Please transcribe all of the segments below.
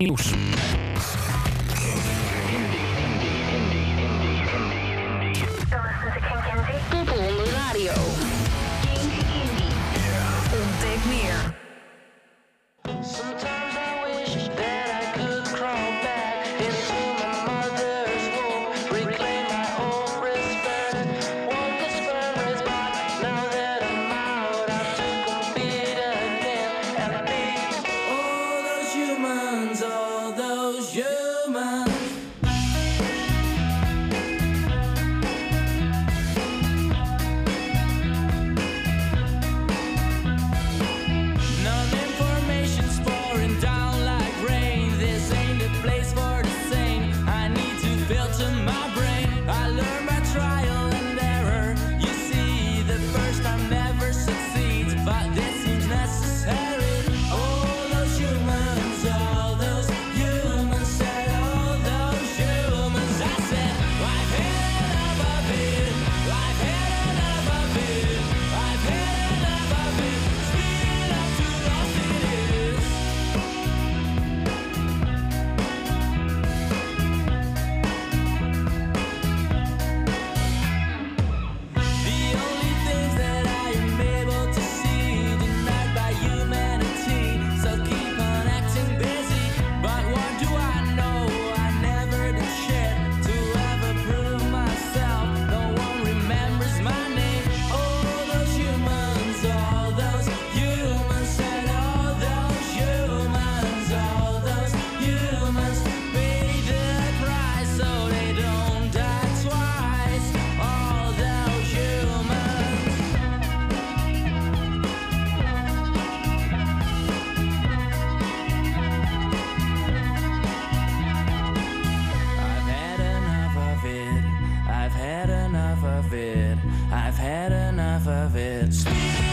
Nieuws. Popronde Radio. Of it. I've had enough of it.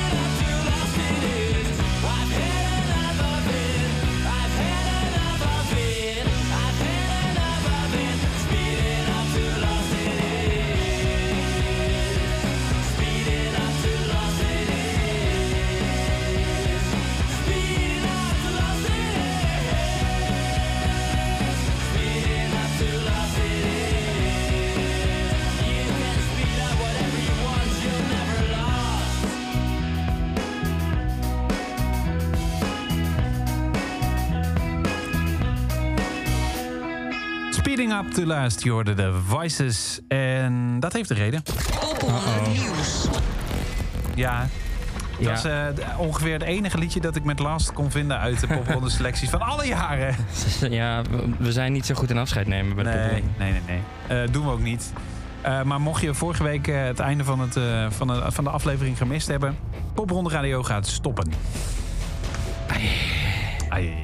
Up to last, je hoorde de Voices. En dat heeft een reden. Nieuws. Ja, dat Ja. was eh, d- ongeveer het enige liedje dat ik met Last kon vinden uit de popronde selecties van alle jaren. Ja, we- zijn niet zo goed in afscheid nemen bij de Nee, popronde. nee, nee, nee. Eh, doen we ook niet. Eh, maar mocht je vorige week eh, het einde van, het, eh, van, de, van de aflevering gemist hebben... Popronde Radio gaat stoppen. Ai.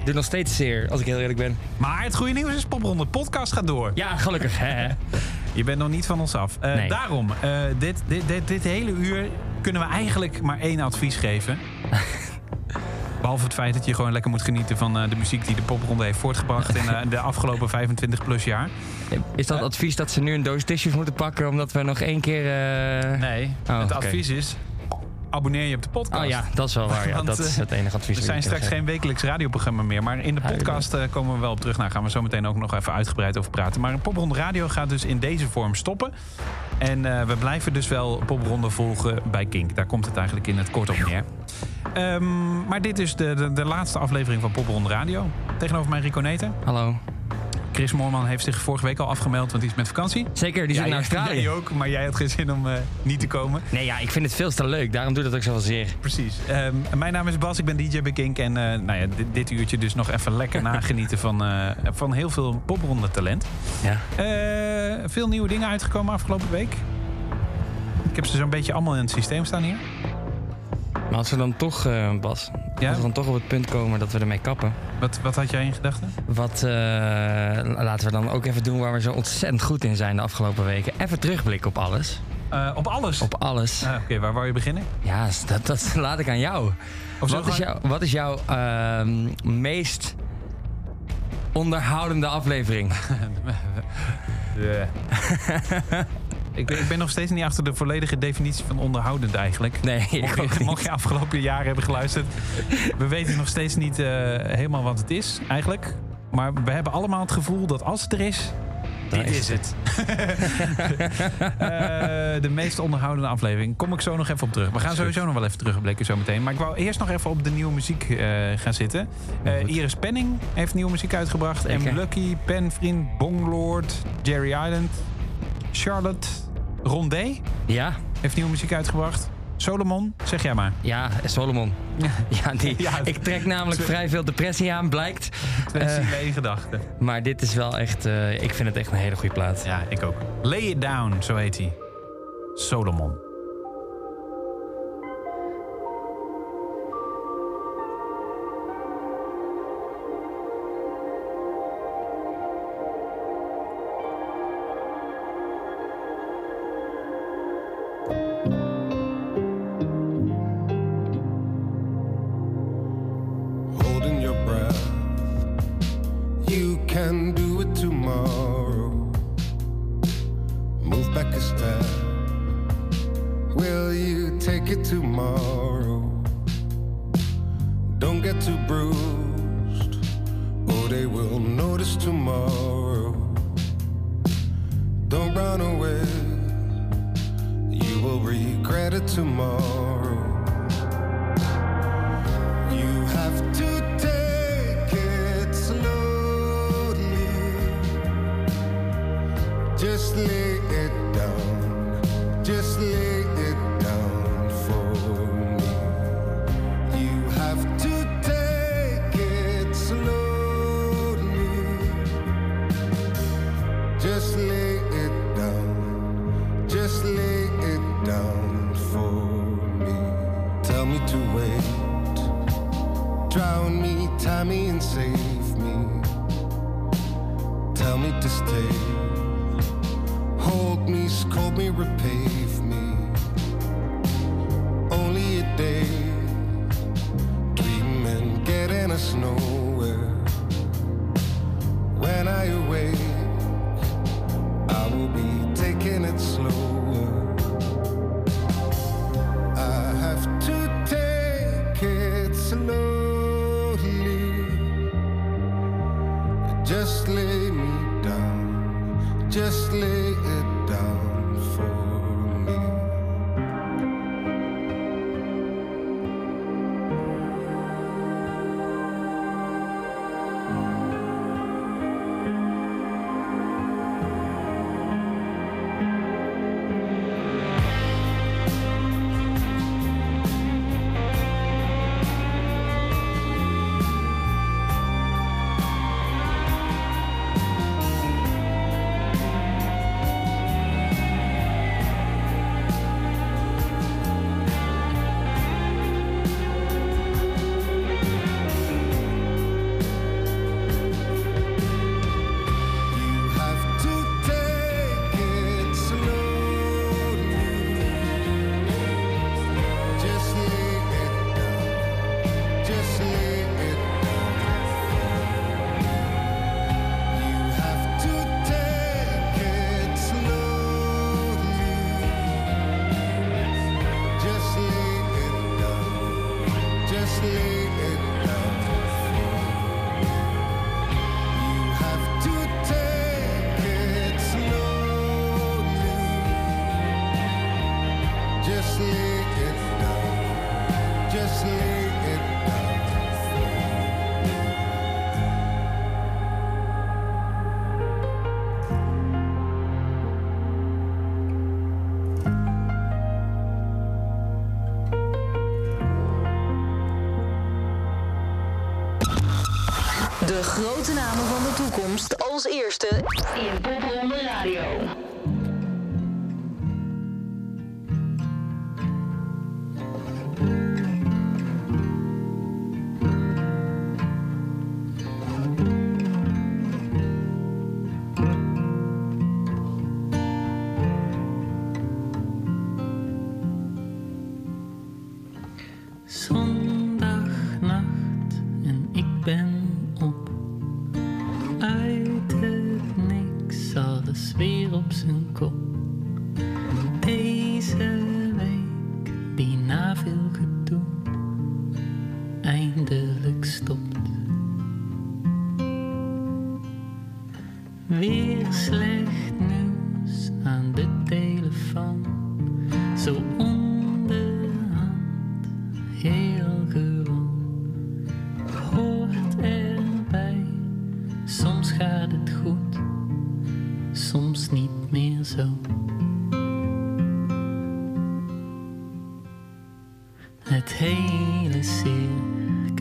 Doe nog steeds zeer, als ik heel eerlijk ben. Maar het goede nieuws is, Popronde podcast gaat door. Ja, gelukkig. Hè? Je bent nog niet van ons af. Eh, Nee. Daarom, eh, dit, dit, dit, dit hele uur kunnen we eigenlijk maar één advies geven. Behalve het feit dat je gewoon lekker moet genieten van eh, de muziek die de popronde heeft voortgebracht in de afgelopen 25 plus jaar. Is dat advies dat ze nu een doos tissues moeten pakken omdat we nog één keer... Nee, Oh, het advies is abonneer je op de podcast. Oh ja, dat is wel waar. Ja. Want, Dat is het enige advies. Er dat zijn straks geen wekelijks radioprogramma meer. Maar in de podcast eh, komen we wel op terug. Daar gaan we zo meteen ook nog even uitgebreid over praten. Maar Popronde Radio gaat dus in deze vorm stoppen. En eh, we blijven dus wel Popronde volgen bij Kink. Daar komt het eigenlijk in het kort op neer. Ehm, maar dit is de, de, de laatste aflevering van Popronde Radio. Tegenover mij Rico Neten. Hallo. Chris Moorman heeft zich vorige week al afgemeld, want die is met vakantie. Zeker, die zit in Australië. Jij ook, maar jij had geen zin om eh, niet te komen. Nee, ja, ik vind het veel te leuk. Daarom doe dat ook zoveel zeer. Precies. Ehm, mijn naam is Bas, ik ben DJ bij Kink. En eh, nou ja, dit, dit uurtje dus nog even lekker nagenieten van, eh, van heel veel popronde talent. Ja. Veel nieuwe dingen uitgekomen afgelopen week. Ik heb ze zo'n beetje allemaal in het systeem staan hier. Maar als we dan toch, eh, Bas, Ja? als we dan toch op het punt komen dat we ermee kappen. Wat, wat had jij in gedachten? Wat eh, laten we dan ook even doen waar we zo ontzettend goed in zijn de afgelopen weken. Even terugblikken op alles. Eh, op alles? Op alles. Ah, Oké, waar wou je beginnen? Ja, dat, dat laat ik aan jou. Of Wat is, jouw, wat is jouw ehm, meest onderhoudende aflevering? ik, ben, ik ben nog steeds niet achter de volledige definitie van onderhoudend eigenlijk. Nee, ik Mocht, je, niet. mocht je afgelopen jaren hebben geluisterd. We weten nog steeds niet eh, helemaal wat het is eigenlijk. Maar we hebben allemaal het gevoel dat als het er is, dit is is het. Eh, de meest onderhoudende aflevering. Kom ik zo nog even op terug. We gaan sowieso nog wel even terugblikken zo meteen. Maar ik wou eerst nog even op de nieuwe muziek eh, gaan zitten. Goed. Iris Penning heeft nieuwe muziek uitgebracht. En Lucky, Penvriend, Bonglord, Jerry Island, Charlotte, Rondé Ja, heeft nieuwe muziek uitgebracht. Solomon, zeg jij maar. ja, Solomon. Ja, die, Ja, ik trek namelijk vrij veel depressie aan, blijkt. Twee Eh, zielen één gedachte. Maar dit is wel echt, eh, ik vind het echt een hele goede plaat. Ja, ik ook. Lay it down, zo heet hij. Solomon. Tomorrow. Don't run away, you will regret it tomorrow. De grote namen van de toekomst. Als eerste. In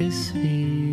circus weer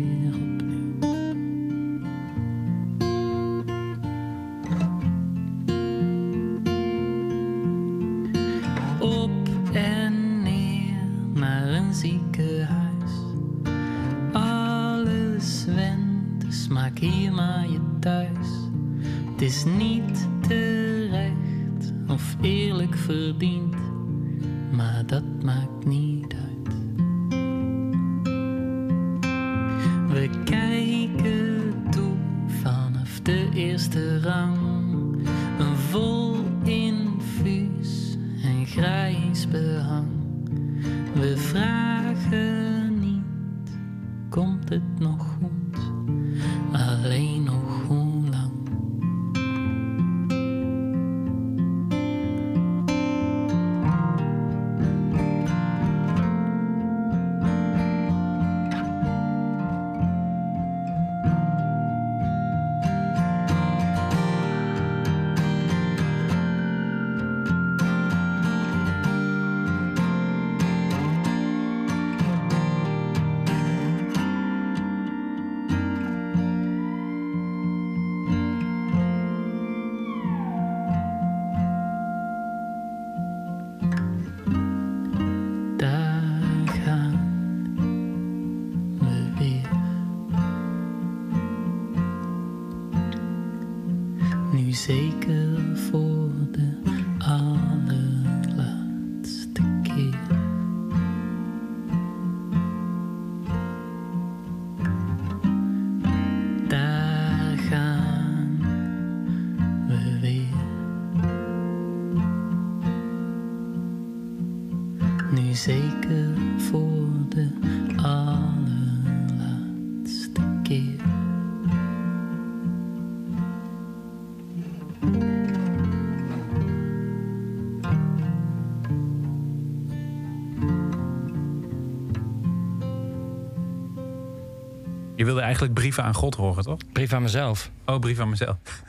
wilde eigenlijk brieven aan God horen, toch? Brief aan mezelf. Oh, brief aan mezelf.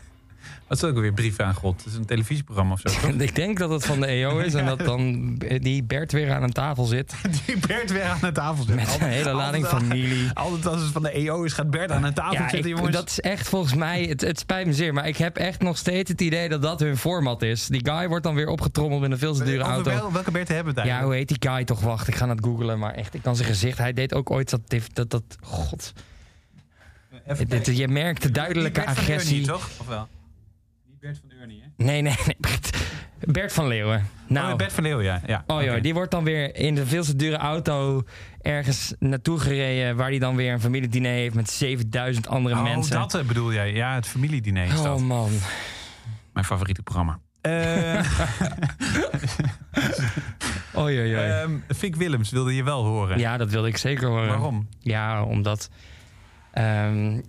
Wat is ook weer brieven aan God? Het is een televisieprogramma of zo, toch? Ik denk dat het van de EO is en dat dan die Bert weer aan een tafel zit. Die Bert weer aan de tafel zit. Met een hele lading Altijd- familie. Altijd als het van de EO is, gaat Bert aan een tafel Ja, zitten, ik- jongens. dat is echt volgens mij, het, het spijt me zeer, maar ik heb echt nog steeds het idee dat dat hun format is. Die guy wordt dan weer opgetrommeld in een veel te dure auto. wel- welke Bert hebben we het Ja, hoe heet die guy toch? Wacht, ik ga het googlen, maar echt, ik kan zijn gezicht. Hij deed ook ooit dat, dat, dat god. Even Dit- kijken. je merkt de duidelijke Die Bert van agressie. Toch? Of wel? Die Bert van Ernie, hè? Nee, nee, nee. Bert, Bert van Leeuwen. Nou, Oh, Bert van Leeuwen, ja. ja. Oh joh, die wordt dan weer in de veel te dure auto ergens naartoe gereden... waar hij dan weer een familiediner heeft met 7000 andere Oh, mensen. dat eh, bedoel jij. Ja, het familiediner is oh dat. man. Mijn favoriete programma. Eh Oei, oei, oei. ehm, Fik Willems wilde je wel horen. ja, dat wilde ik zeker horen. Waarom? Ja, omdat... ehm,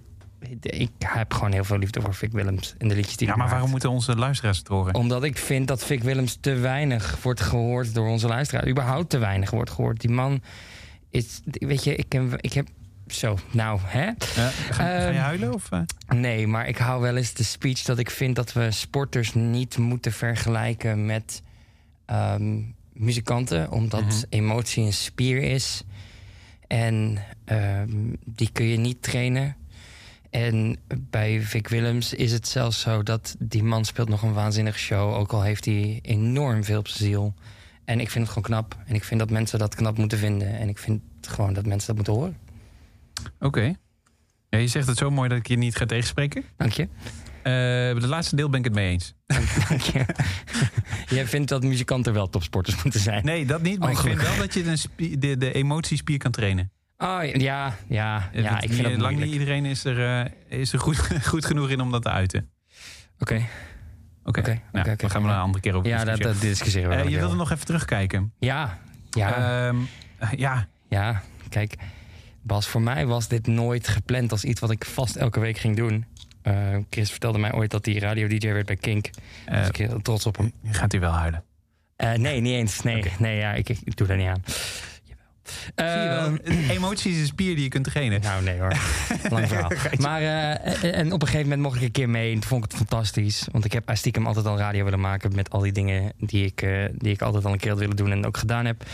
ik heb gewoon heel veel liefde voor Vic Willems in de liedjes die Ja, maar waarom moeten onze luisteraars het horen? Omdat ik vind dat Vic Willems te weinig wordt gehoord door onze luisteraars. Überhaupt te weinig wordt gehoord. Die man is... Weet je, ik heb... Ik heb zo, nou, hè? Ja, ga, ga je Ehm, huilen? Of, eh? Nee, maar ik hou wel eens de speech dat ik vind dat we sporters niet moeten vergelijken met ehm, muzikanten, omdat Mhm. emotie een spier is en ehm, die kun je niet trainen. En bij Vic Willems is het zelfs zo dat die man speelt nog een waanzinnige show, ook al heeft hij enorm veel op zijn ziel. En ik vind het gewoon knap. En ik vind dat mensen dat knap moeten vinden. En ik vind gewoon dat mensen dat moeten horen. Oké. Ja, je zegt het zo mooi dat ik je niet ga tegenspreken. Dank je. Eh, de laatste deel ben ik het mee eens. Dank je. Jij vindt dat muzikanten wel topsporters moeten zijn? Nee, dat niet. Maar Oh, ik vind wel dat je de, de, de emotiespier kan trainen. Oh ja, ja, ja. Ik vind lang niet iedereen is er, eh, is er goed, goed genoeg in om dat te uiten. Oké, Oké, Oké, nou, gaan we een andere keer over ja, dat, dat discussiëren we wel je wilde nog even terugkijken. Ja, ja, Ehm, ja, ja. Kijk, Bas, voor mij was dit nooit gepland als iets wat ik vast elke week ging doen. Eh, Chris vertelde mij ooit dat hij radio-dj werd bij Kink. Eh, dus ik heel trots op hem. Gaat hij wel huilen? Eh, nee, niet eens. Nee, nee ja, ik, ik doe daar niet aan. Jawel. Ehm, Emotie is een spier die je kunt trainen. nou, nee hoor. Lang verhaal. Maar en op een gegeven moment mocht ik een keer mee. En toen vond ik het fantastisch. Want ik heb stiekem altijd al radio willen maken... met al die dingen die ik, die ik altijd al een keer had willen doen... en ook gedaan heb.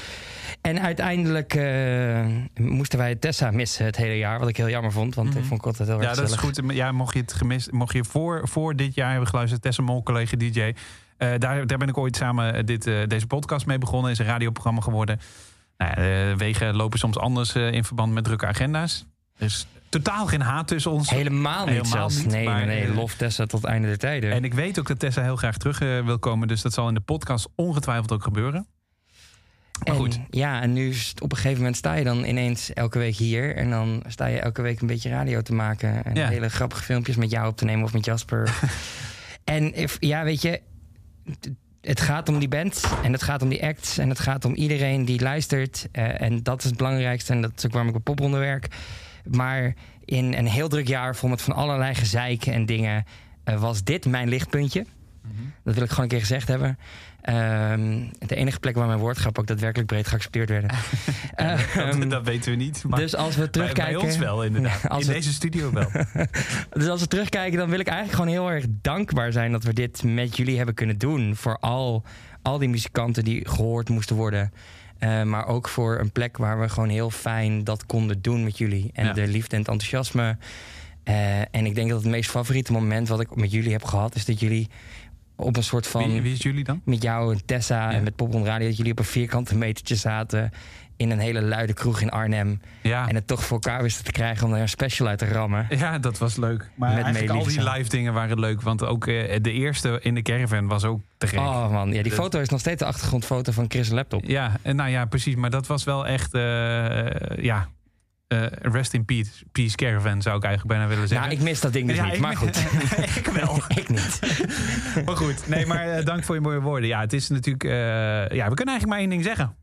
En uiteindelijk eh, moesten wij Tessa missen het hele jaar. Wat ik heel jammer vond. Want ik vond ik altijd heel erg Mhm. Ja, dat is goed. Ja, mocht je het gemist, mocht je voor, voor dit jaar hebben geluisterd, Tessa Mol, collega DJ. eh, daar, daar ben ik ooit samen eh, dit, deze podcast mee begonnen. Is een radioprogramma geworden. Nou, wegen lopen soms anders in verband met drukke agenda's. Is totaal geen haat tussen ons. Helemaal niet Helemaal zelfs. niet, nee, maar, nee, nee. Lof Tessa tot het einde der tijden. En ik weet ook dat Tessa heel graag terug wil komen. Dus dat zal in de podcast ongetwijfeld ook gebeuren. Maar En, goed. Ja, en nu op een gegeven moment sta je dan ineens elke week hier. En dan sta je elke week een beetje radio te maken. En Ja. hele grappige filmpjes met jou op te nemen of met Jasper. en if- ja, weet je, het- gaat om die band en het gaat om die acts en het gaat om iedereen die luistert. Eh, en dat is het belangrijkste en dat is ook waarom ik bij Popronde werk. Maar in een heel druk jaar vol met van allerlei gezeiken en dingen... eh, was dit mijn lichtpuntje. Dat wil ik gewoon een keer gezegd hebben. Ehm, de enige plek waar mijn woordgrap ook daadwerkelijk breed geaccepteerd werden. Ehm, dat, dat weten we niet. Maar dus als we terugkijken... bij ons wel, inderdaad. Als in we- deze studio wel. Dus als we terugkijken, dan wil ik eigenlijk gewoon heel erg dankbaar zijn dat we dit met jullie hebben kunnen doen. Voor al, al die muzikanten die gehoord moesten worden. Eh, maar ook voor een plek waar we gewoon heel fijn dat konden doen met jullie. En Ja. de liefde en het enthousiasme. Eh, en ik denk dat het meest favoriete moment wat ik met jullie heb gehad, is dat jullie op een soort van. Wie, wie is jullie dan? met jou en Tessa Ja. en met Popron Radio, dat jullie op een vierkante metertje zaten in een hele luide kroeg in Arnhem. Ja. En het toch voor elkaar wisten te krijgen om er een special uit te rammen. Ja, dat was leuk. Maar Met eigenlijk al die live dingen waren leuk. Want ook eh, de eerste in de caravan was ook te gek. Oh man, ja, die Dus- foto is nog steeds de achtergrondfoto van Chris' laptop. Ja, en nou ja, precies. Maar dat was wel echt... eh, ja, eh, rest in peace, peace caravan zou ik eigenlijk bijna willen zeggen. Nou, ik mis dat ding dus Ja, niet, ik- maar goed. ik wel. ik niet. Maar goed, nee, maar eh, dank voor je mooie woorden. Ja, het is natuurlijk... eh, ja, we kunnen eigenlijk maar één ding zeggen.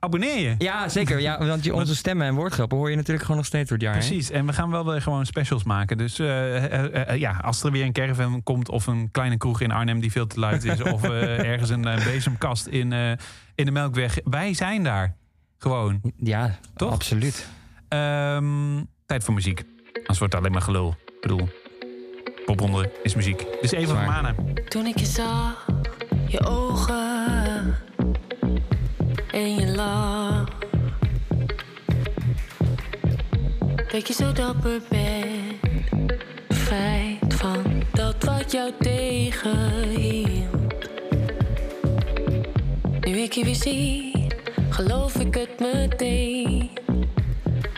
Abonneer je. Ja, zeker. Ja, want je, onze stemmen en woordgrappen hoor je natuurlijk gewoon nog steeds door het jaar. hè? Precies, en we gaan wel weer gewoon specials maken. Dus ja, als er weer een caravan komt of een kleine kroeg in Arnhem die veel te luid is, of ergens een bezemkast in, in de Melkweg, wij zijn daar. Gewoon. Ja, Toch? absoluut. Ehm, tijd voor muziek. Anders wordt het alleen maar gelul. Ik bedoel, popronde is muziek. Dus even van. Mana. Toen ik je zag, je ogen en je lach. Dat je zo dapper bent, feit van dat wat jou tegenhield. Nu ik je weer zie, geloof ik het meteen.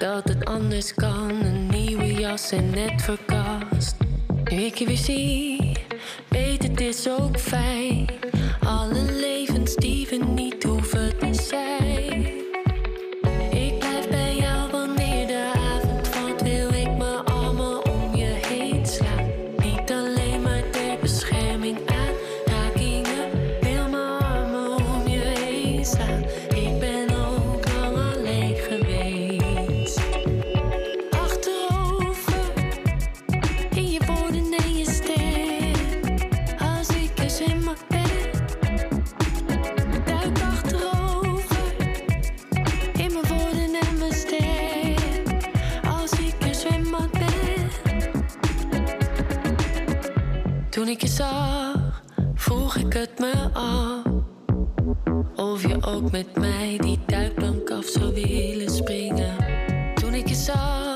Dat het anders kan, een nieuwe jas en net verkast. Nu ik je weer zie, weet het is ook fijn. Alle levens die ik je zag, vroeg ik het me af. Of je ook met mij die duikplank af zou willen springen. Toen ik je zag,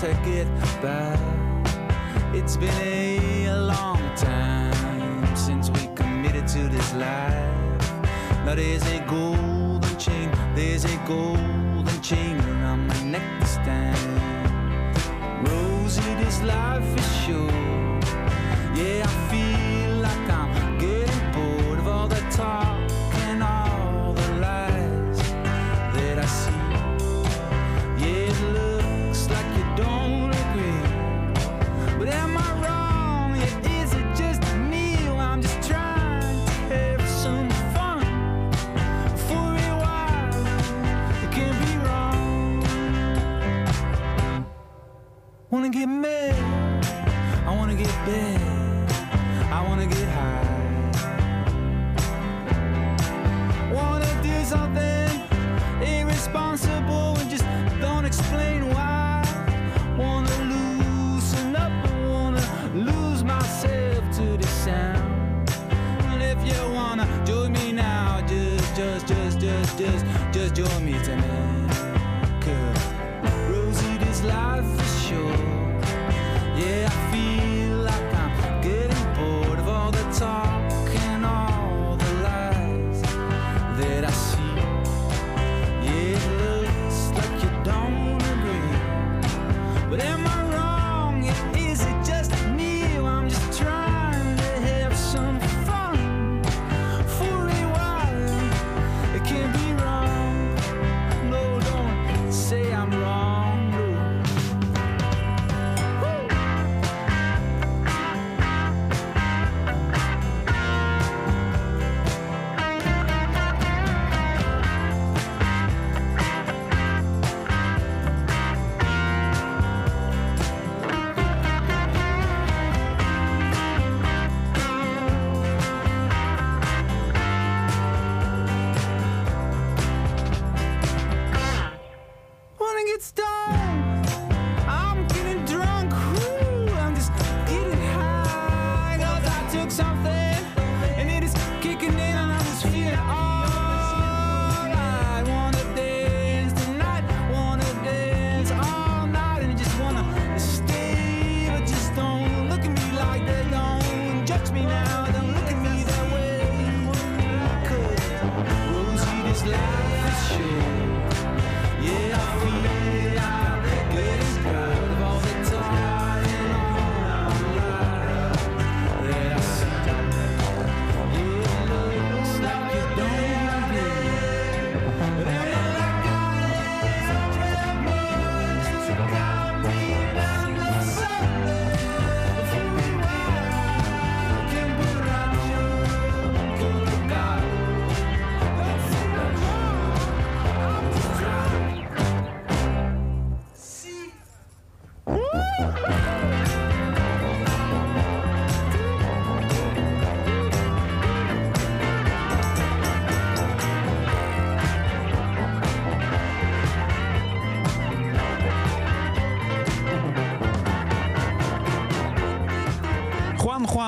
just get by. It's been a long time since we committed to this life. Now there's a golden chain, there's a golden chain around my neck this time. Rosie, this life is short. Yeah, I feel get mad? I wanna get bad. I wanna get high. Wanna do something irresponsible and just don't explain why. Wanna loosen up, I wanna lose myself to the sound. And if you wanna join me now, just, just, just, just, just, just join me tonight.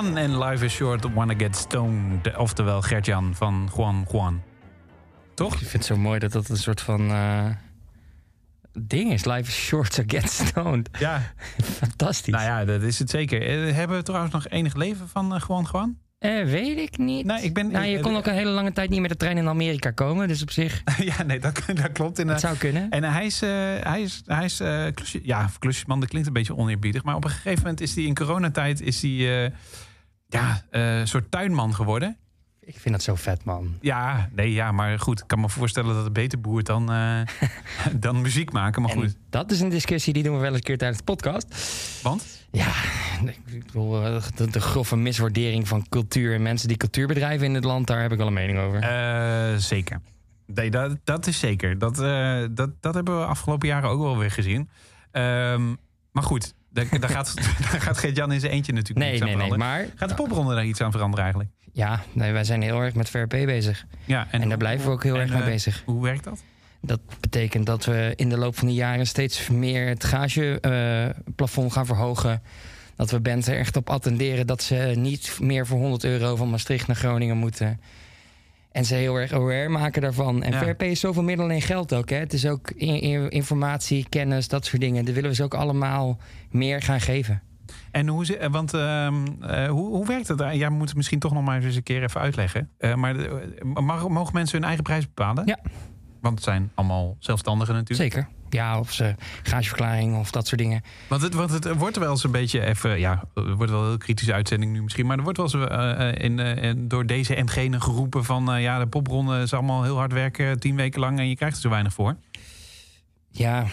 Juan en Life is Short, Wanna Get Stoned. Oftewel Gertjan van Juan Juan. Toch? Ik vind het zo mooi dat dat een soort van eh, ding is. Life is short, so get stoned. Ja, Fantastisch. nou ja, dat is het zeker. Eh, Hebben we trouwens nog enig leven van eh, Juan Juan? Eh, weet ik niet. Nou, ik ben- nou, je kon ook een hele lange tijd niet met de trein in Amerika komen. Dus op zich, ja, nee, dat, dat klopt het inderdaad. zou kunnen. En hij is, eh, hij is, hij is eh, klusje, ja, klusjesman, dat klinkt een beetje oneerbiedig. Maar op een gegeven moment is hij in coronatijd is hij, eh, ja, een soort tuinman geworden. Ik vind dat zo vet, man. Ja, nee, ja, maar goed. Ik kan me voorstellen dat het beter boert dan, eh, dan muziek maken. Maar En goed, dat is een discussie die doen we wel eens een keer tijdens de podcast. want? Ja, ik bedoel, eh, de, de grove miswaardering van cultuur en mensen die cultuur bedrijven in het land, daar heb ik wel een mening over. Zeker. Nee, dat, dat is zeker. Dat, dat, dat hebben we afgelopen jaren ook wel weer gezien. Ehm, maar goed, daar, daar gaat, daar gaat Geert-Jan in zijn eentje natuurlijk nee, niks aan nee, veranderen. maar Gaat de popronde daar iets aan veranderen eigenlijk? ja, nee, wij zijn heel erg met VRP bezig. Ja, En daar blijven we ook heel en, erg mee eh, bezig. Hoe werkt dat? Dat betekent dat we in de loop van de jaren steeds meer het gageplafond gaan verhogen. dat we bands er echt op attenderen dat ze niet meer voor 100 euro van Maastricht naar Groningen moeten. En ze heel erg aware maken daarvan. En Ja. Is zoveel meer dan alleen geld ook. Hè? Het is ook i- i- informatie, kennis, dat soort dingen. Dat willen we ze ook allemaal meer gaan geven. En hoe, ze- eh, want, eh, hoe, hoe werkt het? Jij moet het misschien toch nog maar eens een keer even uitleggen. Eh, maar mag, mogen mensen hun eigen prijs bepalen? Ja. Want het zijn allemaal zelfstandigen natuurlijk. Zeker. Ja, of ze gageverklaring of dat soort dingen. Want het, want het wordt wel eens een beetje even... Ja, het wordt wel een heel kritische uitzending nu misschien. Maar er wordt wel eens eh, eh, in, eh, in- door deze en gene geroepen van... ja, de popronde is allemaal heel hard werken, tien weken lang... en je krijgt er zo weinig voor. Ja,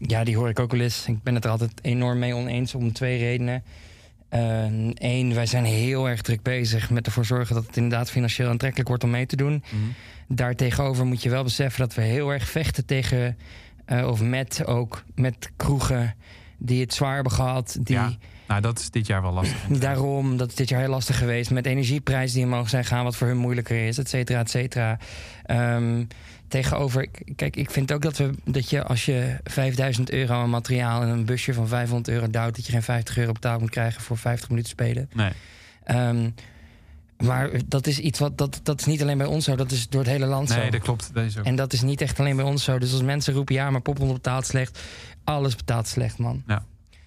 ja, die hoor ik ook wel eens. Ik ben het er altijd enorm mee oneens om twee redenen. Eén, wij zijn heel erg druk bezig met ervoor zorgen dat het inderdaad financieel aantrekkelijk wordt om mee te doen. Daartegenover moet je wel beseffen dat we heel erg vechten tegen, eh, of met ook, met kroegen die het zwaar hebben gehad. Die, Ja, nou, dat is dit jaar wel lastig. Daarom, dat is dit jaar heel lastig geweest. Met energieprijzen die omhoog zijn gaan, wat voor hun moeilijker is, et cetera, et cetera. Ehm, tegenover, kijk, ik vind ook dat, we, dat je als je 5000 euro aan materiaal en een busje van 500 euro duwt, dat je geen 50 euro betaald moet krijgen voor 50 minuten spelen. Nee. Ehm, maar dat is iets wat, dat, dat is niet alleen bij ons zo, dat is door het hele land zo. Nee, dat klopt. Dat is ook. En dat is niet echt alleen bij ons zo. Dus als mensen roepen, ja, maar popronde betaalt slecht. Alles betaalt slecht, man.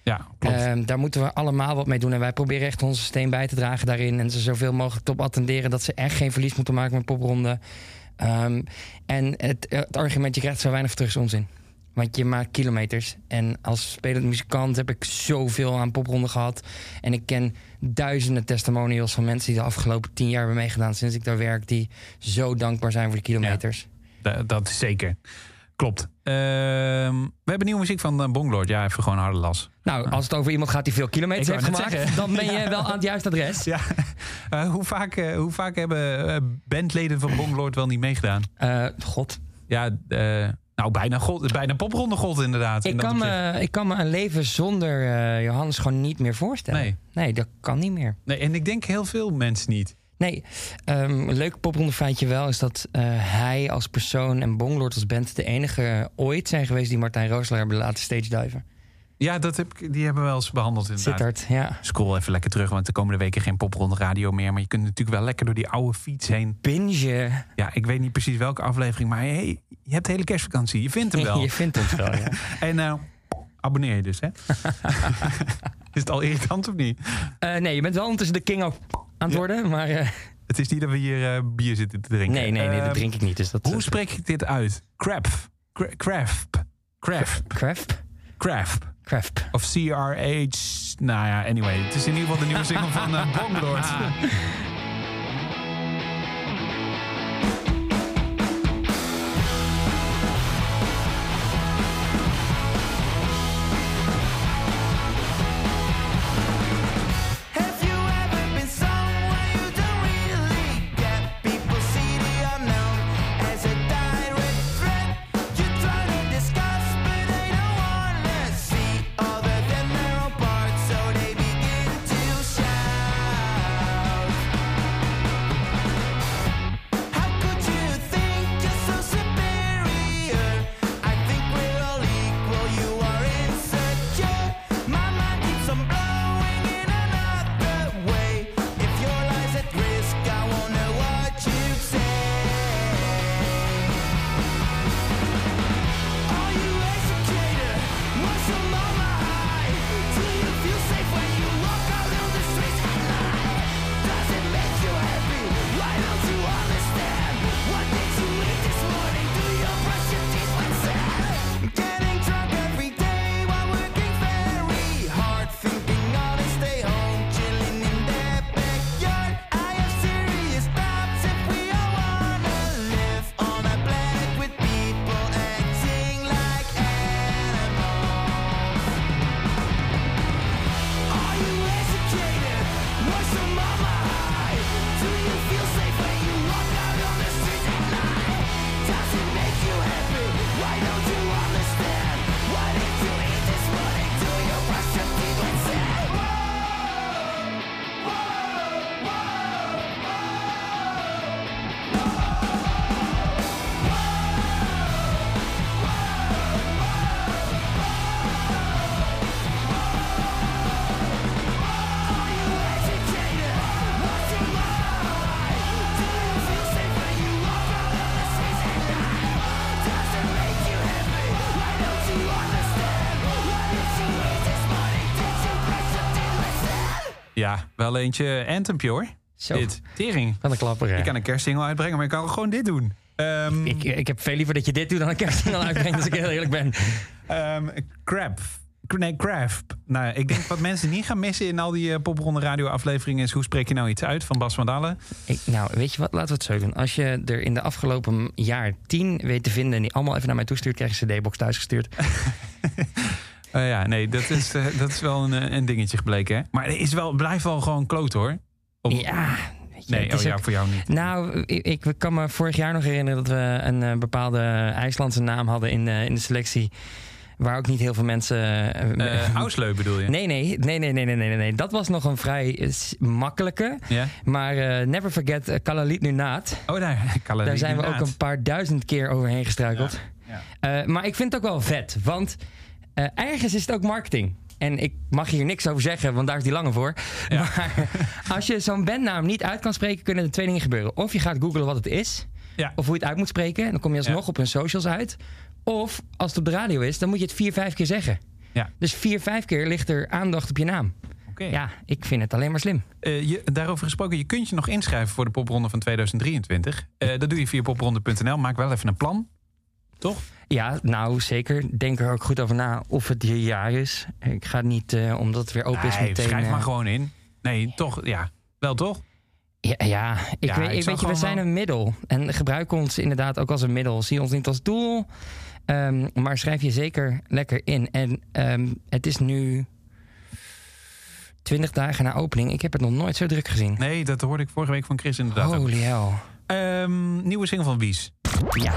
Ja, klopt. Ehm, daar moeten we allemaal wat mee doen. En wij proberen echt onze steen bij te dragen daarin. En ze zoveel mogelijk top attenderen dat ze echt geen verlies moeten maken met popronde. Ehm, en het, het argument, je krijgt zo weinig terug, is onzin. Want je maakt kilometers. En als spelend muzikant heb ik zoveel aan popronde gehad. En ik ken duizenden testimonials van mensen die de afgelopen tien jaar hebben meegedaan sinds ik daar werk. Die zo dankbaar zijn voor de kilometers. Da- dat is zeker. Klopt. Ehm, we hebben nieuwe muziek van uh, Bonglord. Ja, even gewoon harde las. Nou, als het over iemand gaat die veel kilometers heeft gemaakt, zeggen. dan ben je wel aan het juiste adres. Ja. Eh, hoe, vaak, eh, hoe vaak hebben eh, bandleden van Bonglord wel niet meegedaan? Eh, God. Ja, eh, nou bijna, god, bijna popronde god inderdaad. in Ik kan, me, ik kan me een leven zonder eh, Johannes gewoon niet meer voorstellen. Nee. nee, dat kan niet meer. Nee, en ik denk heel veel mensen niet. Nee, ehm, een leuk popronde feitje wel is dat eh, hij als persoon en Bonglord als band de enige ooit zijn geweest die Martijn Rooselaar hebben laten stage diven. Ja, dat heb ik, die hebben we wel eens behandeld inderdaad. Sittard, ja. Scroll even lekker terug, want de komende weken geen popronde radio meer. Maar je kunt natuurlijk wel lekker door die oude fiets heen. Binge. Ja, ik weet niet precies welke aflevering, maar hey, je hebt de hele kerstvakantie. Je vindt hem wel. je vindt ons wel, ja. En nou, abonneer je dus, hè? is het al irritant of niet? Eh, nee, je bent wel ondertussen de king ook aan het worden, maar eh, Het is niet dat we hier bier zitten te drinken. nee, nee, nee, dat Ehm, drink ik niet. Dus dat, Hoe spreek ik dit uit? Crap. Cra- Craft. Craft. Craft? Craft. Of CRH. Nou ja, anyway. Het is in ieder geval de nieuwe single van uh, Bonglord. wel eentje antempje hoor. Zo, Dit, tering. van de klapper. hè. Ik kan een kerstsingle uitbrengen, maar ik kan gewoon dit doen. Ehm, Ik, ik heb veel liever dat je dit doet dan een kerstsingel uitbrengt, als ik heel eerlijk ben. ehm, crab. Nee, crab. Nou, ik denk wat mensen niet gaan missen in al die eh, popronde radio afleveringen is hoe spreek je nou iets uit van Bas van Dalen? Ik, nou, weet je wat? Laten we het zo doen. Als je er in de afgelopen jaar tien weet te vinden... en die allemaal even naar mij toestuurt... krijg je een cd-box thuisgestuurd. Eh, ja, nee, dat is, eh, dat is wel een, eh, een dingetje gebleken. Hè? Maar het is wel, blijft wel gewoon kloot hoor. Ja, je, nee, oh ja, ook- voor jou niet. Nou, ik, ik kan me vorig jaar nog herinneren... dat we een bepaalde IJslandse naam hadden in, in de selectie... waar ook niet heel veel mensen... Ausleu bedoel je? Nee, nee, nee, nee, nee, nee, nee, nee. Dat was nog een vrij makkelijke. Ja? Maar never forget uh, Kalalit Nunaat. Oh, daar, Kalalit Daar zijn we ook een paar duizend keer overheen gestruikeld. Ja, maar ik vind het ook wel vet, want eh, ergens is het ook marketing. En ik mag hier niks over zeggen, want daar is die lange voor. Ja. Maar als je zo'n bandnaam niet uit kan spreken, kunnen er twee dingen gebeuren. Of je gaat googlen wat het is, Ja. of hoe je het uit moet spreken. En dan kom je alsnog Ja. op hun socials uit. Of als het op de radio is, dan moet je het vier, vijf keer zeggen. Ja. Dus vier, vijf keer ligt er aandacht op je naam. Ja, ik vind het alleen maar slim. Eh, je, daarover gesproken, je kunt je nog inschrijven voor de popronde van 2023. Eh, dat doe je via popronde.nl. Maak wel even een plan. Toch? Ja, nou zeker. Denk er ook goed over na of het je jaar is. Ik ga niet, eh, omdat het weer open is, Nee, meteen... schrijf eh, maar gewoon in. Nee, toch? Ja, wel toch? Ja, ja, ik Ja, weet, ik weet je, we zijn wel- een middel. En gebruik ons inderdaad ook als een middel. Zie ons niet als doel. Ehm, maar schrijf je zeker lekker in. En ehm, het is nu 20 dagen na opening. Ik heb het nog nooit zo druk gezien. Nee, dat hoorde ik vorige week van Chris inderdaad. ook. Holy hell. Ehm, nieuwe single van Wies. Ja.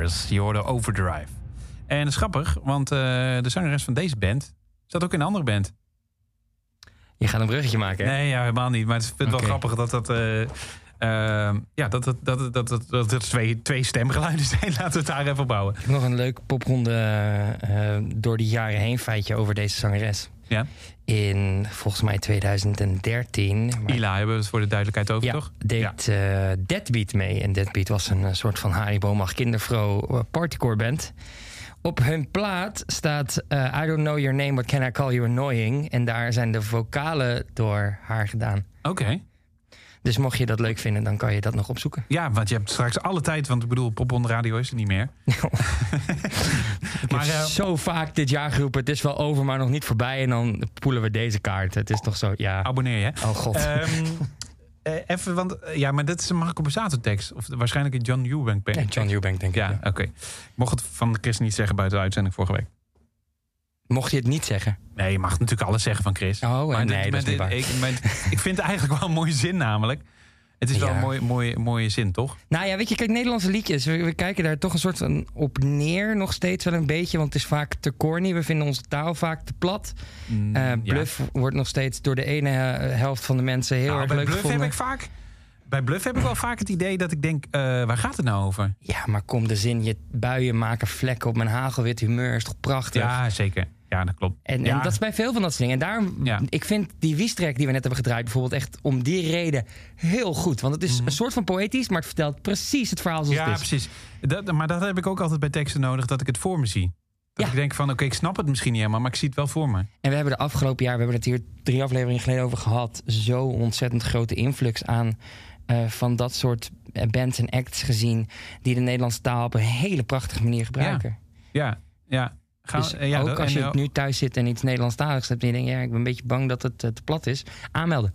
Brothers. Je hoorde Overdrive. En dat is grappig, want eh, de zangeres van deze band zat ook in een andere band. Je gaat een bruggetje maken, hè? Nee, ja, helemaal niet. Maar het is het wel grappig dat dat... eh, eh, ja, dat dat, dat, dat, dat, twee, twee stemgeluiden zijn. Laten we het daar even bouwen. Ik heb nog een leuk popronde eh, door de jaren heen feitje over deze zangeres. Ja. In volgens mij 2013. maar- Ila hebben we het voor de duidelijkheid over, ja, toch? deed eh, Deadbeat mee. En Deadbeat was een eh, soort van Haribo mag kindervrouw eh, partycore band. Op hun plaat staat I don't know your name, but can I call you annoying? En daar zijn de vocalen door haar gedaan. Oké. Dus mocht je dat leuk vinden, dan kan je dat nog opzoeken. Ja, want je hebt straks alle tijd. Want ik bedoel, Pop on de radio is er niet meer. Ik Maar, heb eh, zo vaak dit jaar geroepen, het is wel over, maar nog niet voorbij. En dan poelen we deze kaart. Het is toch zo, ja. Abonneer je. Oh god. Ehm, eh, even, want eh, ja, maar dit is een Marco Borsato tekst. Of waarschijnlijk een John Eubank. Ja, John Eubank, denk ik. Ja, oké. Ik mocht het van Chris niet zeggen buiten de uitzending vorige week. Mocht je het niet zeggen? Nee, je mag natuurlijk alles zeggen van Chris. Oh, Maar nee, dit- dat is niet Ik, ik vind het eigenlijk wel een mooie zin namelijk. Het is wel een mooie, mooie, mooie zin, toch? Nou ja, weet je, kijk, Nederlandse liedjes. We, we kijken daar toch een soort van op neer nog steeds wel een beetje. Want het is vaak te corny. We vinden onze taal vaak te plat. Mm, Eh, ja. bluff wordt nog steeds door de ene eh, helft van de mensen heel Nou, erg bij leuk Bluff gevonden. heb ik vaak... Bij Bluff heb ik wel vaak het idee dat ik denk... eh, waar gaat het nou over? Ja, maar kom de zin, je buien maken vlekken op mijn hagelwit humeur is toch prachtig? Ja, zeker. Ja, dat klopt. En, ja. en dat is bij veel van dat soort dingen. En daarom, Ja. ik vind die wiestrek die we net hebben gedraaid bijvoorbeeld echt om die reden heel goed. Want het is een soort van poëtisch, maar het vertelt precies het verhaal zoals Mhm. Ja, het is. precies. Dat, maar dat heb ik ook altijd bij teksten nodig, dat ik het voor me zie. Dat Ja. ik denk van, oké, ik snap het misschien niet helemaal, maar ik zie het wel voor me. En we hebben de afgelopen jaar, we hebben het hier drie afleveringen geleden over gehad, zo ontzettend grote influx aan eh, van dat soort eh, bands en acts gezien die de Nederlandse taal op een hele prachtige manier gebruiken. Ja, ja. Gaan, Dus ja, ook dat- als je nu thuis zit en iets Nederlandstaligs hebt en je denkt, ja, ik ben een beetje bang dat het eh, te plat is, aanmelden.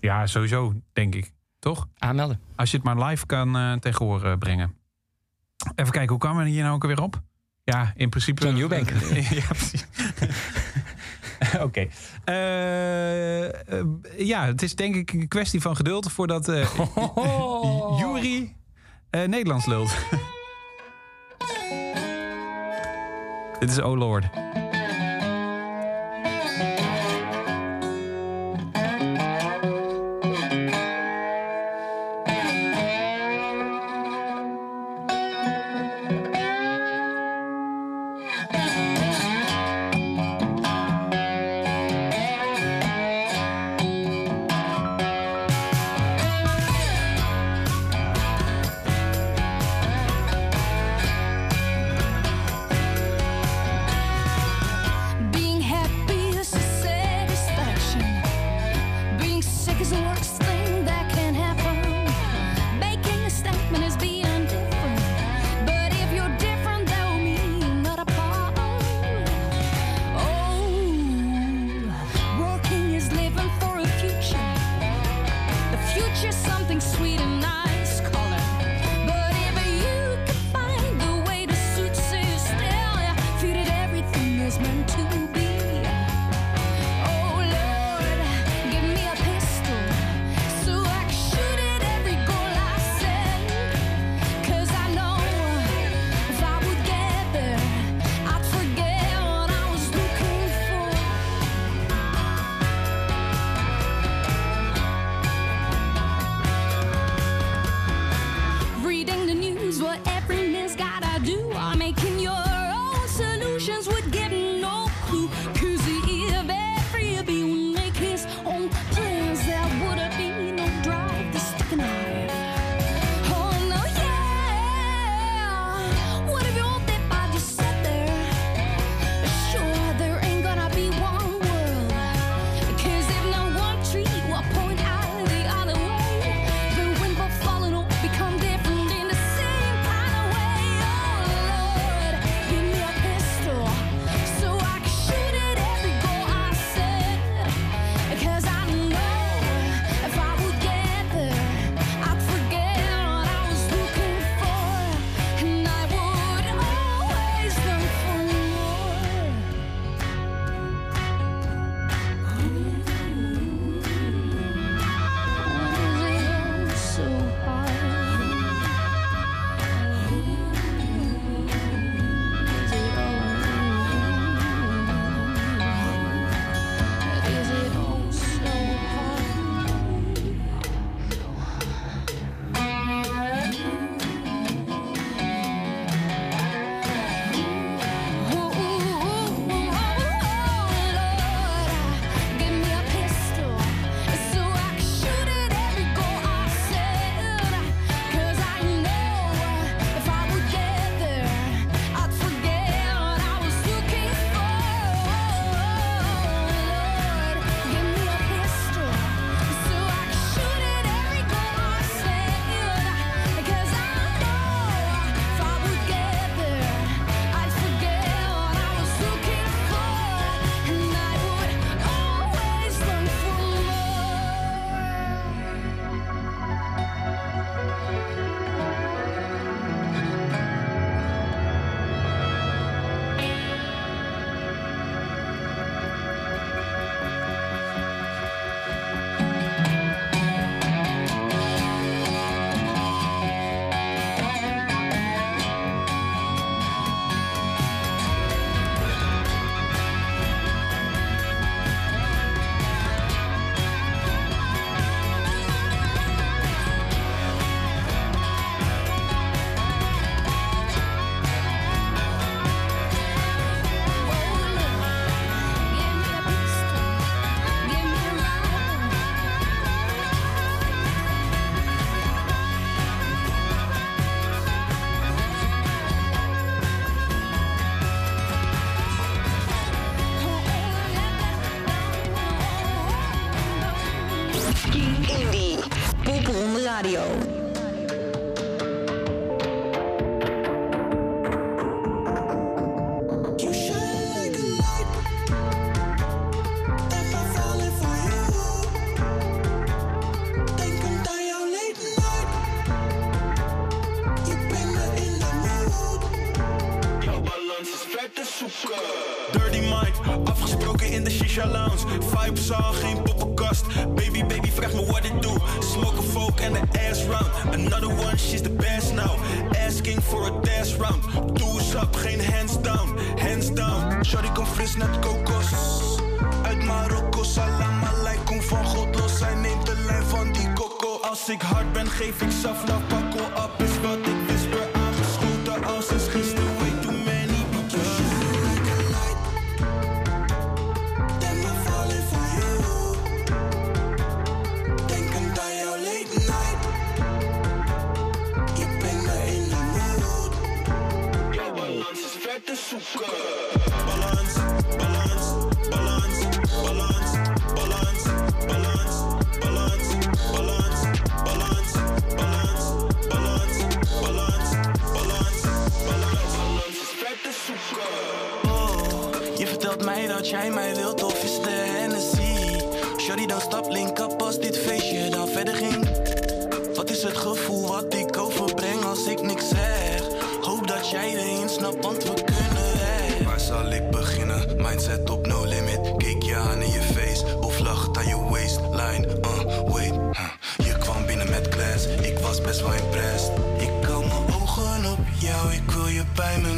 Ja, sowieso, denk ik. Toch? Aanmelden. Als je het maar live kan eh tegen hoor eh, brengen. Even kijken, hoe kwamen we hier nou ook alweer op? Ja, in principe... John Eubank. ja, precies. Oké. Ja, het is denk ik een kwestie van geduld voordat eh Jury Nederlands lult. Dit is Oh Lord. Ass round. Another one, she's the best now. Asking for a dash round. Do's up, geen hands down. Hands down. Shorty komt fris net kokos. Uit Marokko, salam alaikum van God los. Zij neemt de lijn van die coco. Als ik hard ben, geef ik safla pakko op. zoeken. Balans, balans, balans, balans, balans, balans, balans, balans, balans, balans, balans, balans, balans, balans. Balans is vet te. Oh, je vertelt mij dat jij mij wilt of is de Hennessy? Shorty dan stap link up als dit feestje dan verder ging. Wat is het gevoel wat ik overbreng als ik niks zeg? Hoop dat jij erin snapt, want we Mindset op no limit. Keek je aan in je face of lacht aan je waistline. Uh, wait, huh. je kwam binnen met class. Ik was best wel impressed. Ik hou mijn ogen op jou, ik wil je bij me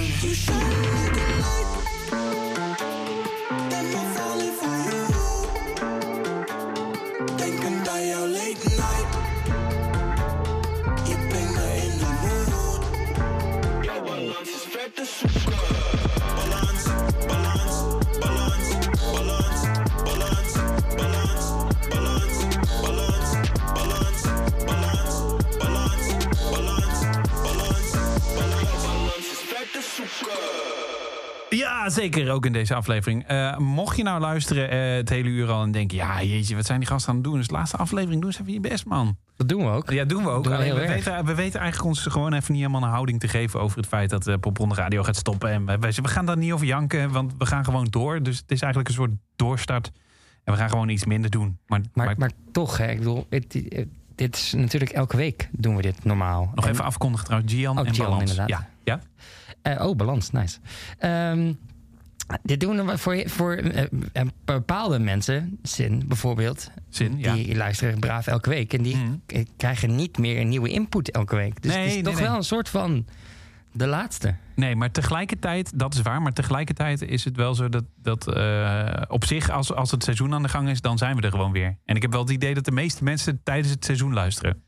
Ja, zeker. Ook in deze aflevering. Eh, mocht je nou luisteren eh, het hele uur al en denken... ja, jeetje, wat zijn die gasten aan het doen? Dus de laatste aflevering doen ze even je best, man. Dat doen we ook. Ja, doen we ook. Doen we Alleen, we, weten, we weten eigenlijk ons gewoon even niet helemaal een houding te geven... over het feit dat uh, Popronde Radio gaat stoppen. En we, we gaan daar niet over janken, want we gaan gewoon door. Dus het is eigenlijk een soort doorstart. En we gaan gewoon iets minder doen. Maar, Maar, maar toch, hè, ik bedoel, het- het- dit is natuurlijk elke week doen we dit normaal. nog En- even afkondigen trouwens. Gian Oh, en Gian, Balans. inderdaad. Ja. ja? Eh, oh, balans, nice. Ehm, dit doen we voor, voor eh, bepaalde mensen, Zin bijvoorbeeld, Zin, ja. die luisteren braaf elke week. En die Mhm. krijgen niet meer een nieuwe input elke week. Dus Nee, het is toch nee. wel een soort van de laatste. Nee, maar tegelijkertijd, dat is waar, maar tegelijkertijd is het wel zo dat, dat eh, op zich, als, als het seizoen aan de gang is, dan zijn we er gewoon weer. En ik heb wel het idee dat de meeste mensen tijdens het seizoen luisteren.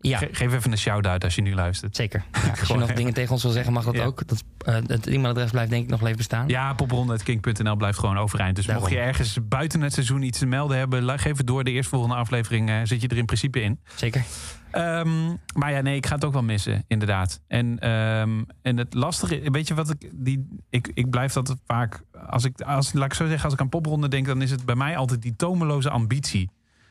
Ja, Ge- geef even een shout-out als je nu luistert. zeker. Ja, als je nog dingen tegen ons wil zeggen, mag dat Ja. ook. Dat, eh, het e-mailadres blijft denk ik nog wel even bestaan. Ja, popronde.king.nl blijft gewoon overeind. Dus mocht je ergens buiten het seizoen iets te melden hebben, geef het door. De eerstvolgende aflevering eh, zit je er in principe in. Zeker. Ehm, maar ja, nee, ik ga het ook wel missen, inderdaad. En, ehm, en het lastige, weet je wat ik, die, ik, ik blijf dat vaak, als ik, als, laat ik zo zeggen, als ik aan popronde denk, dan is het bij mij altijd die tomeloze ambitie.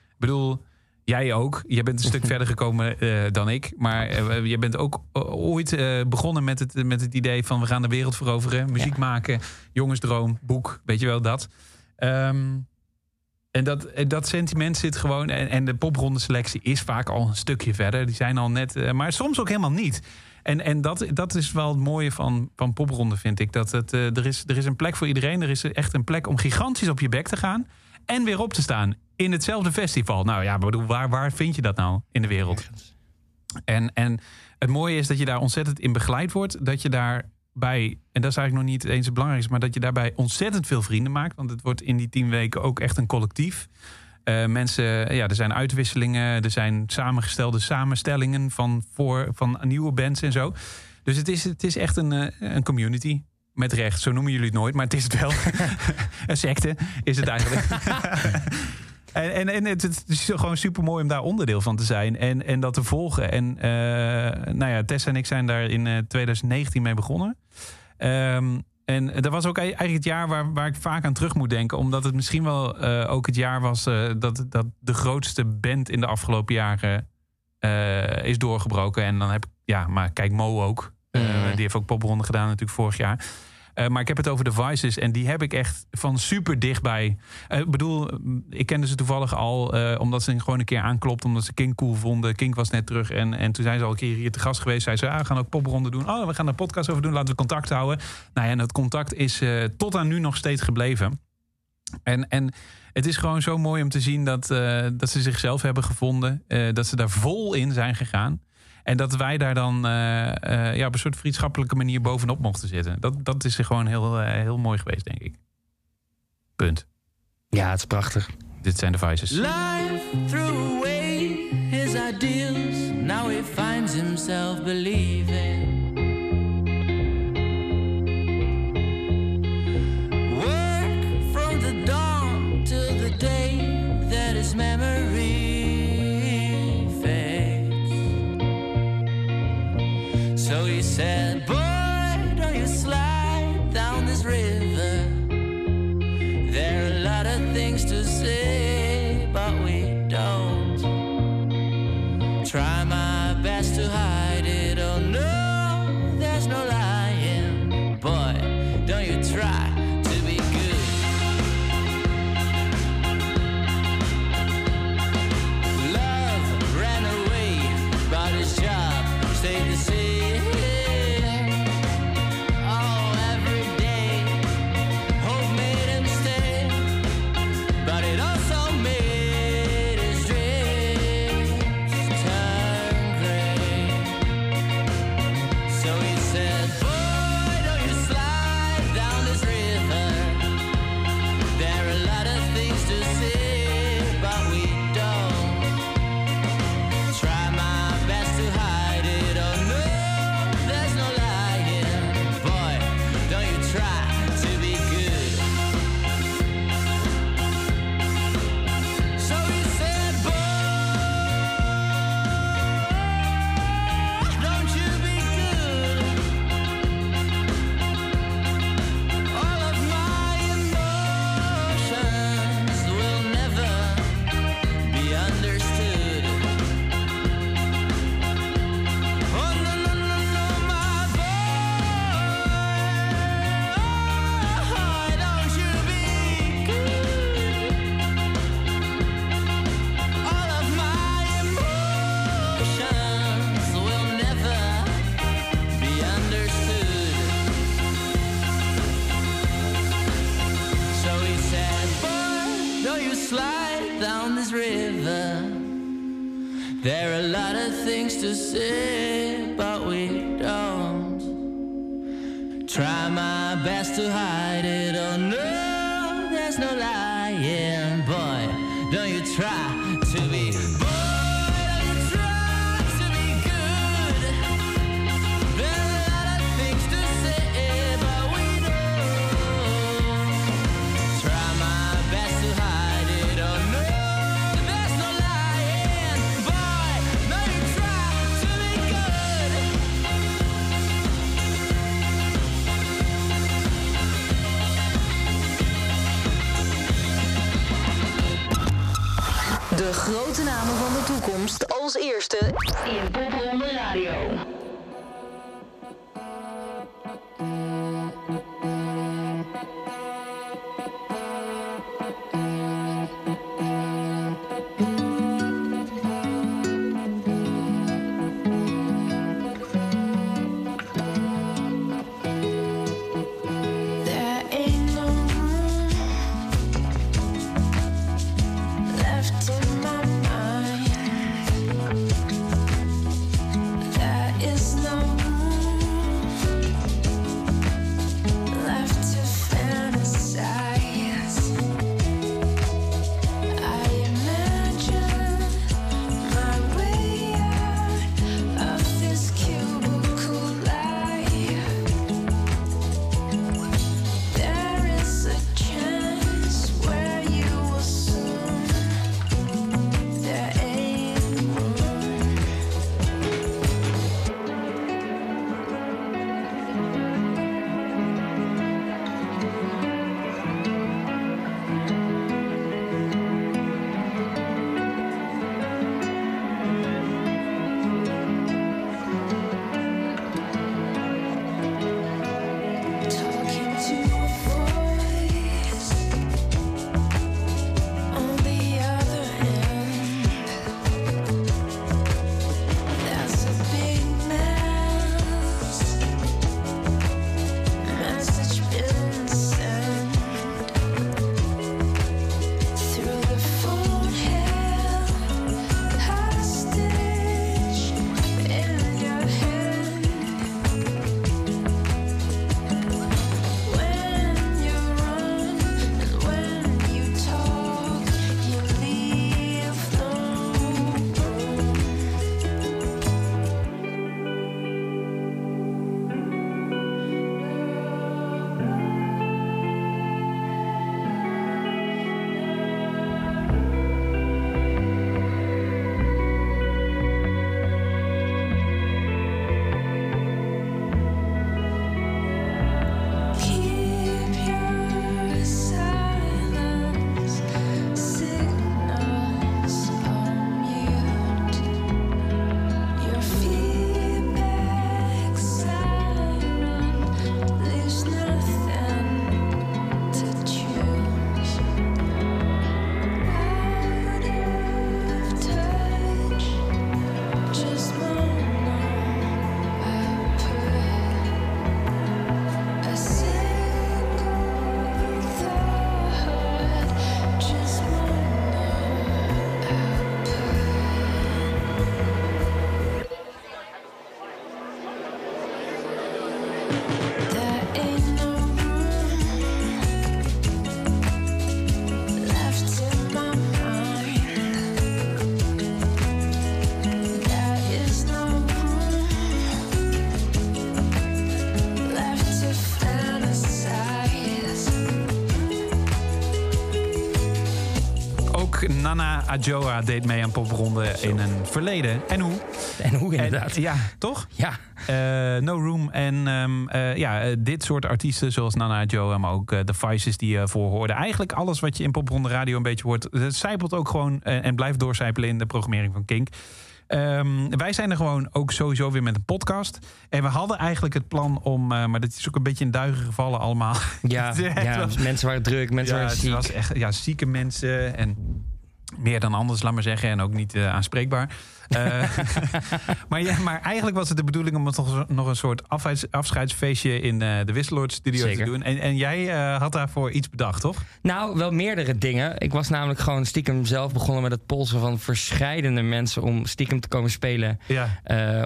Ik bedoel, jij ook. Je bent een stuk verder gekomen eh, dan ik. Maar eh, je bent ook eh, ooit begonnen met het, met het idee van we gaan de wereld veroveren. Muziek Ja. maken, jongensdroom, boek, weet je wel dat. Ehm, en dat, dat sentiment zit gewoon. En, en de popronde selectie is vaak al een stukje verder. Die zijn al net. maar soms ook helemaal niet. En, en dat, dat is wel het mooie van, van popronde, vind ik. Dat het, er, is, er is een plek voor iedereen. Er is echt een plek om gigantisch op je bek te gaan. En weer op te staan. In hetzelfde festival. Nou ja, bedoel, waar, waar vind je dat nou in de wereld? En, en het mooie is dat je daar ontzettend in begeleid wordt. Dat je daarbij, en dat is eigenlijk nog niet eens het belangrijkste, maar dat je daarbij ontzettend veel vrienden maakt. Want het wordt in die tien weken ook echt een collectief. Eh, mensen, ja, er zijn uitwisselingen, er zijn samengestelde samenstellingen van, voor, van nieuwe bands en zo. Dus het is, het is echt een, eh, een community. Met recht, zo noemen jullie het nooit, maar het is het wel. een secte is het eigenlijk. En, en, en het, het is gewoon super mooi om daar onderdeel van te zijn en, en dat te volgen. En eh, nou ja, Tessa en ik zijn daar in eh, 2019 mee begonnen. Ehm, en dat was ook eigenlijk het jaar waar, waar ik vaak aan terug moet denken. Omdat het misschien wel eh, ook het jaar was eh, dat, dat de grootste band in de afgelopen jaren eh, is doorgebroken. En dan heb ik, ja, maar kijk Mo ook. Eh, Mhm. Die heeft ook popronde gedaan natuurlijk vorig jaar. Eh, maar ik heb het over de Vices en die heb ik echt van super dichtbij. Eh, Ik bedoel, ik kende ze toevallig al eh, omdat ze gewoon een keer aanklopt. Omdat ze King cool vonden. King was net terug en, en toen zijn ze al een keer hier te gast geweest. Zei ze, ah, we gaan ook popronde doen. Oh, we gaan een podcast over doen. Laten we contact houden. Nou ja, en dat contact is tot aan nu nog steeds gebleven. En, en het is gewoon zo mooi om te zien dat, dat ze zichzelf hebben gevonden. dat ze daar vol in zijn gegaan. En dat wij daar dan eh, eh, ja, op een soort vriendschappelijke manier bovenop mochten zitten. Dat, dat is gewoon heel, eh, heel mooi geweest, denk ik. Punt. Ja, het is prachtig. Dit zijn de Vices. Life threw away his ideals. Now he finds himself believing. Adjoa deed mee aan popronde in een verleden. En hoe? En hoe inderdaad. ja, toch? Ja. Eh, no Room en ehm, eh, ja, eh, dit soort artiesten zoals Nana Adjoa, maar ook eh, de Vices die je voor hoorde. Eigenlijk alles wat je in popronde radio een beetje hoort, het zijpelt ook gewoon eh, en blijft doorcijpelen in de programmering van Kink. Ehm, wij zijn er gewoon ook sowieso weer met een podcast. En we hadden eigenlijk het plan om, eh, maar dit is ook een beetje in duigen gevallen allemaal. Ja, Het ja was- mensen waren druk, mensen ja, waren het ziek. was echt ja, zieke mensen en meer dan anders, laat maar zeggen. En ook niet eh, aanspreekbaar. Eh, maar, ja, maar eigenlijk was het de bedoeling om het nog, nog een soort afscheids- afscheidsfeestje in eh, de Wisseloord studio Zeker. te doen. En, en jij had daarvoor iets bedacht, toch? Nou, wel meerdere dingen. Ik was namelijk gewoon stiekem zelf begonnen met het polsen van verscheidene mensen om stiekem te komen spelen. Ja.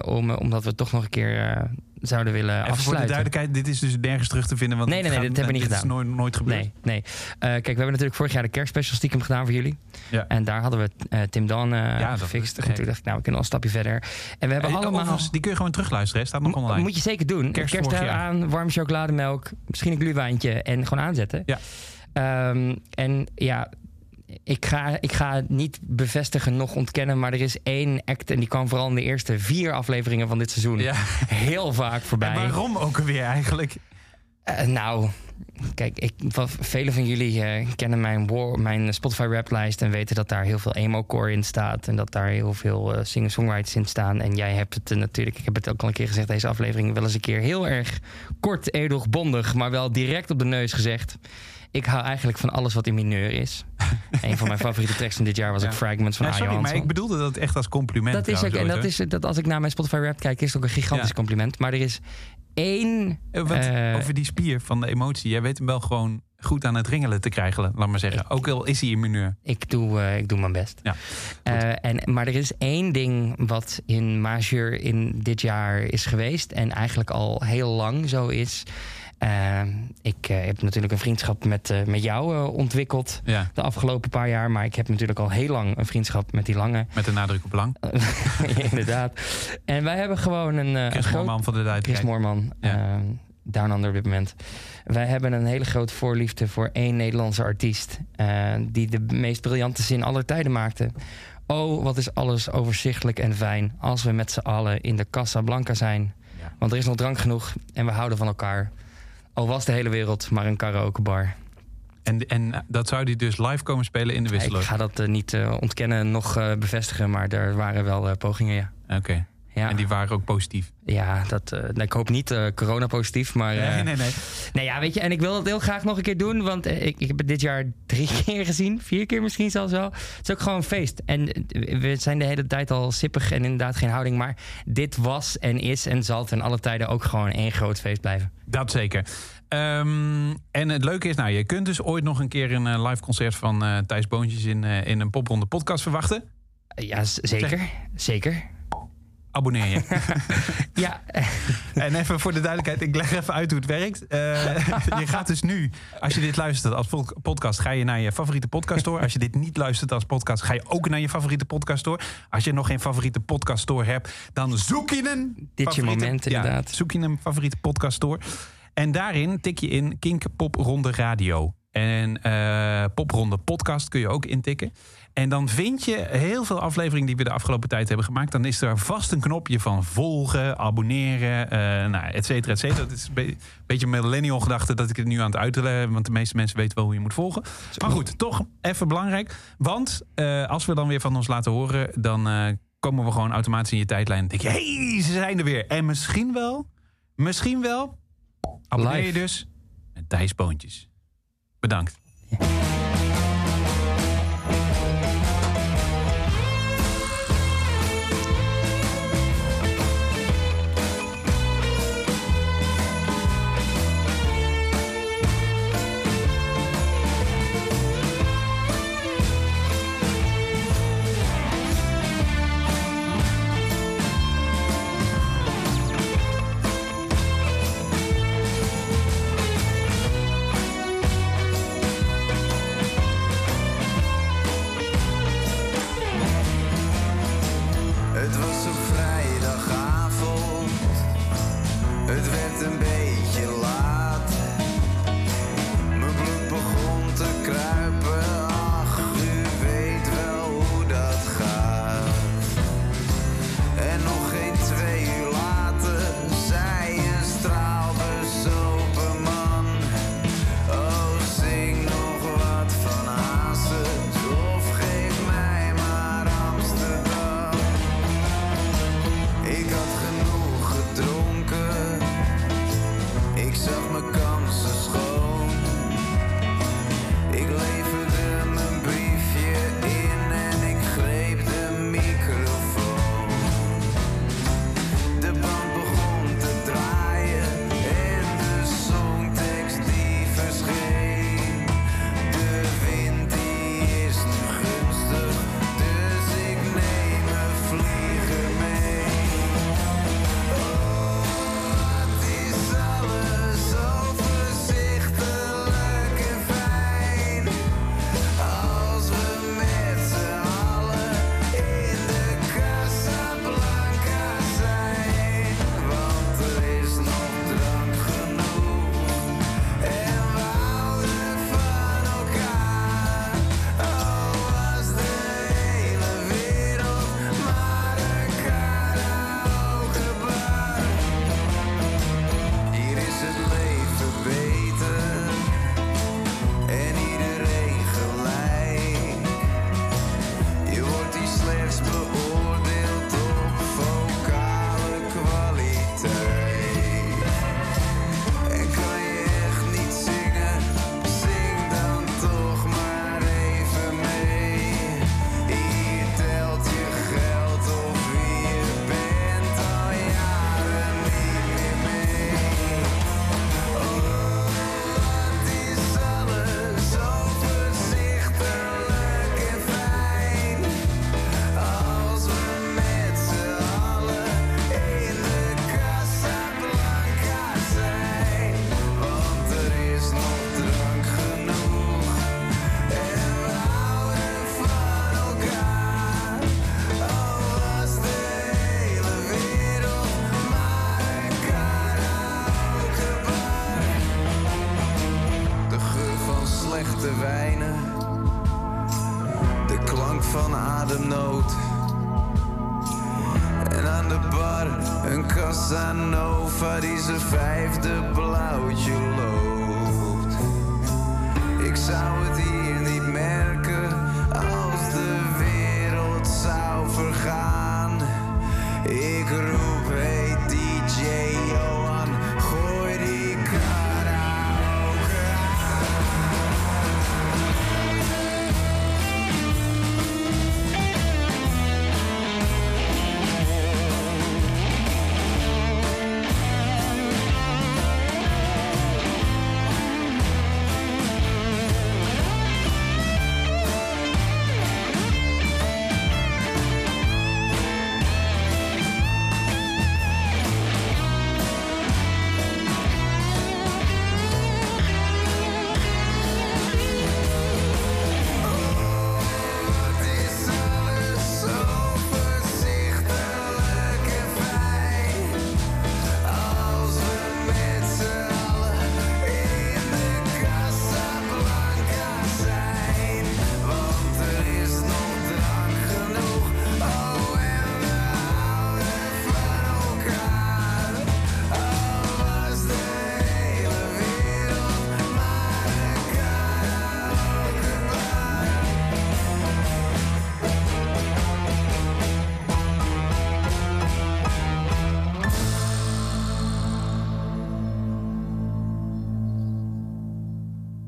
Om, omdat we toch nog een keer zouden willen Even voor de afsluiten. duidelijkheid, dit is dus nergens terug te vinden. Want Nee, nee, nee, dit hebben we niet dit gedaan. is nooit, nooit gebeurd. Nee, nee. Eh, kijk, we hebben natuurlijk vorig jaar de kerstspecial stiekem gedaan voor jullie. Ja. En daar hadden we eh, Tim Dan eh dat is gefixt. En toen dacht ik, nou, we kunnen al een stapje verder. En we hebben allemaal... die kun je gewoon terugluisteren, hè? staat nog online. Moet je zeker doen. Kerst Kerst aan, warme chocolademelk, misschien een gluwijntje en gewoon aanzetten. Ja. Ehm, en ja, ik ga, ik ga het niet bevestigen, nog ontkennen, maar er is één act en die kwam vooral in de eerste vier afleveringen van dit seizoen Ja. heel vaak voorbij. En waarom ook alweer eigenlijk? Eh, nou, kijk, ik, wat, velen van jullie eh, kennen mijn, war- mijn Spotify raplijst en weten dat daar heel veel emo-core in staat. En dat daar heel veel eh singer-songwriters in staan. En jij hebt het natuurlijk, ik heb het ook al een keer gezegd, deze aflevering wel eens een keer heel erg kort, edel, bondig, maar wel direct op de neus gezegd. Ik hou eigenlijk van alles wat in mineur is. een van mijn favoriete tracks van dit jaar was ook Ja. Fragments van Arjo sorry, maar ik bedoelde dat echt als compliment. Dat is ook, en dat is, dat als ik naar mijn Spotify rap kijk, is het ook een gigantisch Ja. compliment. Maar er is één... Eh, want eh, over die spier van de emotie. Jij weet hem wel gewoon goed aan het ringelen te krijgen, laat maar zeggen. Ook al is hij in mineur. Ik doe, eh, ik doe mijn best. Ja, Eh, en, maar er is één ding wat in majeur in dit jaar is geweest... en eigenlijk al heel lang zo is. Eh, ik eh, heb natuurlijk een vriendschap met, eh, met jou eh, ontwikkeld Ja. de afgelopen paar jaar... maar ik heb natuurlijk al heel lang een vriendschap met die lange. Met de nadruk op lang. Inderdaad. En wij hebben gewoon een, een Chris. Moorman van de duidelijkheid. Chris Moorman, Ja. eh, Down Under op dit moment. Wij hebben een hele grote voorliefde voor één Nederlandse artiest... die de meest briljante zin aller tijden maakte. Oh, wat is alles overzichtelijk en fijn... als we met z'n allen in de Casablanca zijn. Ja. Want er is nog drank genoeg en we houden van elkaar. Al was de hele wereld maar een karaokebar. En, en dat zou hij dus live komen spelen in de Ik Wisseloord. ga dat eh, niet eh, ontkennen, nog eh, bevestigen... maar er waren wel pogingen, ja. Oké. Ja. En die waren ook positief. Ja, dat, nou, ik hoop niet eh corona-positief, maar... eh, Nee, nee, nee. Nee, ja, weet je, en ik wil het heel graag nog een keer doen, want ik, ik heb het dit jaar drie keer gezien, vier keer misschien zelfs wel. Het is ook gewoon een feest. En we zijn de hele tijd al sippig en inderdaad geen houding, maar dit was en is en zal ten alle tijden ook gewoon één groot feest blijven. Dat zeker. Ehm, en het leuke is, nou, je kunt dus ooit nog een keer een live concert van Thijs Boontjes in, in een popronde podcast verwachten. Ja, zeker. Zeker. Abonneer je. Ja, En even voor de duidelijkheid, ik leg even uit hoe het werkt. Eh, je gaat dus nu, als je dit luistert als pod- podcast, ga je naar je favoriete podcast store. Als je dit niet luistert als podcast, ga je ook naar je favoriete podcast store. Als je nog geen favoriete podcast store hebt, dan zoek je een. Dit je moment, ja, inderdaad. zoek je een favoriete podcast store. En daarin tik je in Kink Popronde Radio. En eh, Popronde Podcast kun je ook intikken. En dan vind je heel veel afleveringen die we de afgelopen tijd hebben gemaakt. Dan is er vast een knopje van volgen, abonneren, eh nou, et cetera, et cetera. Het is een be- beetje een millennial gedachte dat ik het nu aan het uitleggen heb. Want de meeste mensen weten wel hoe je moet volgen. Maar goed, toch even belangrijk. Want eh, als we dan weer van ons laten horen, dan eh, komen we gewoon automatisch in je tijdlijn. Dan denk je, hé, hey, ze zijn er weer. En misschien wel, misschien wel, abonneer je dus met Thijs Boontjes. Bedankt.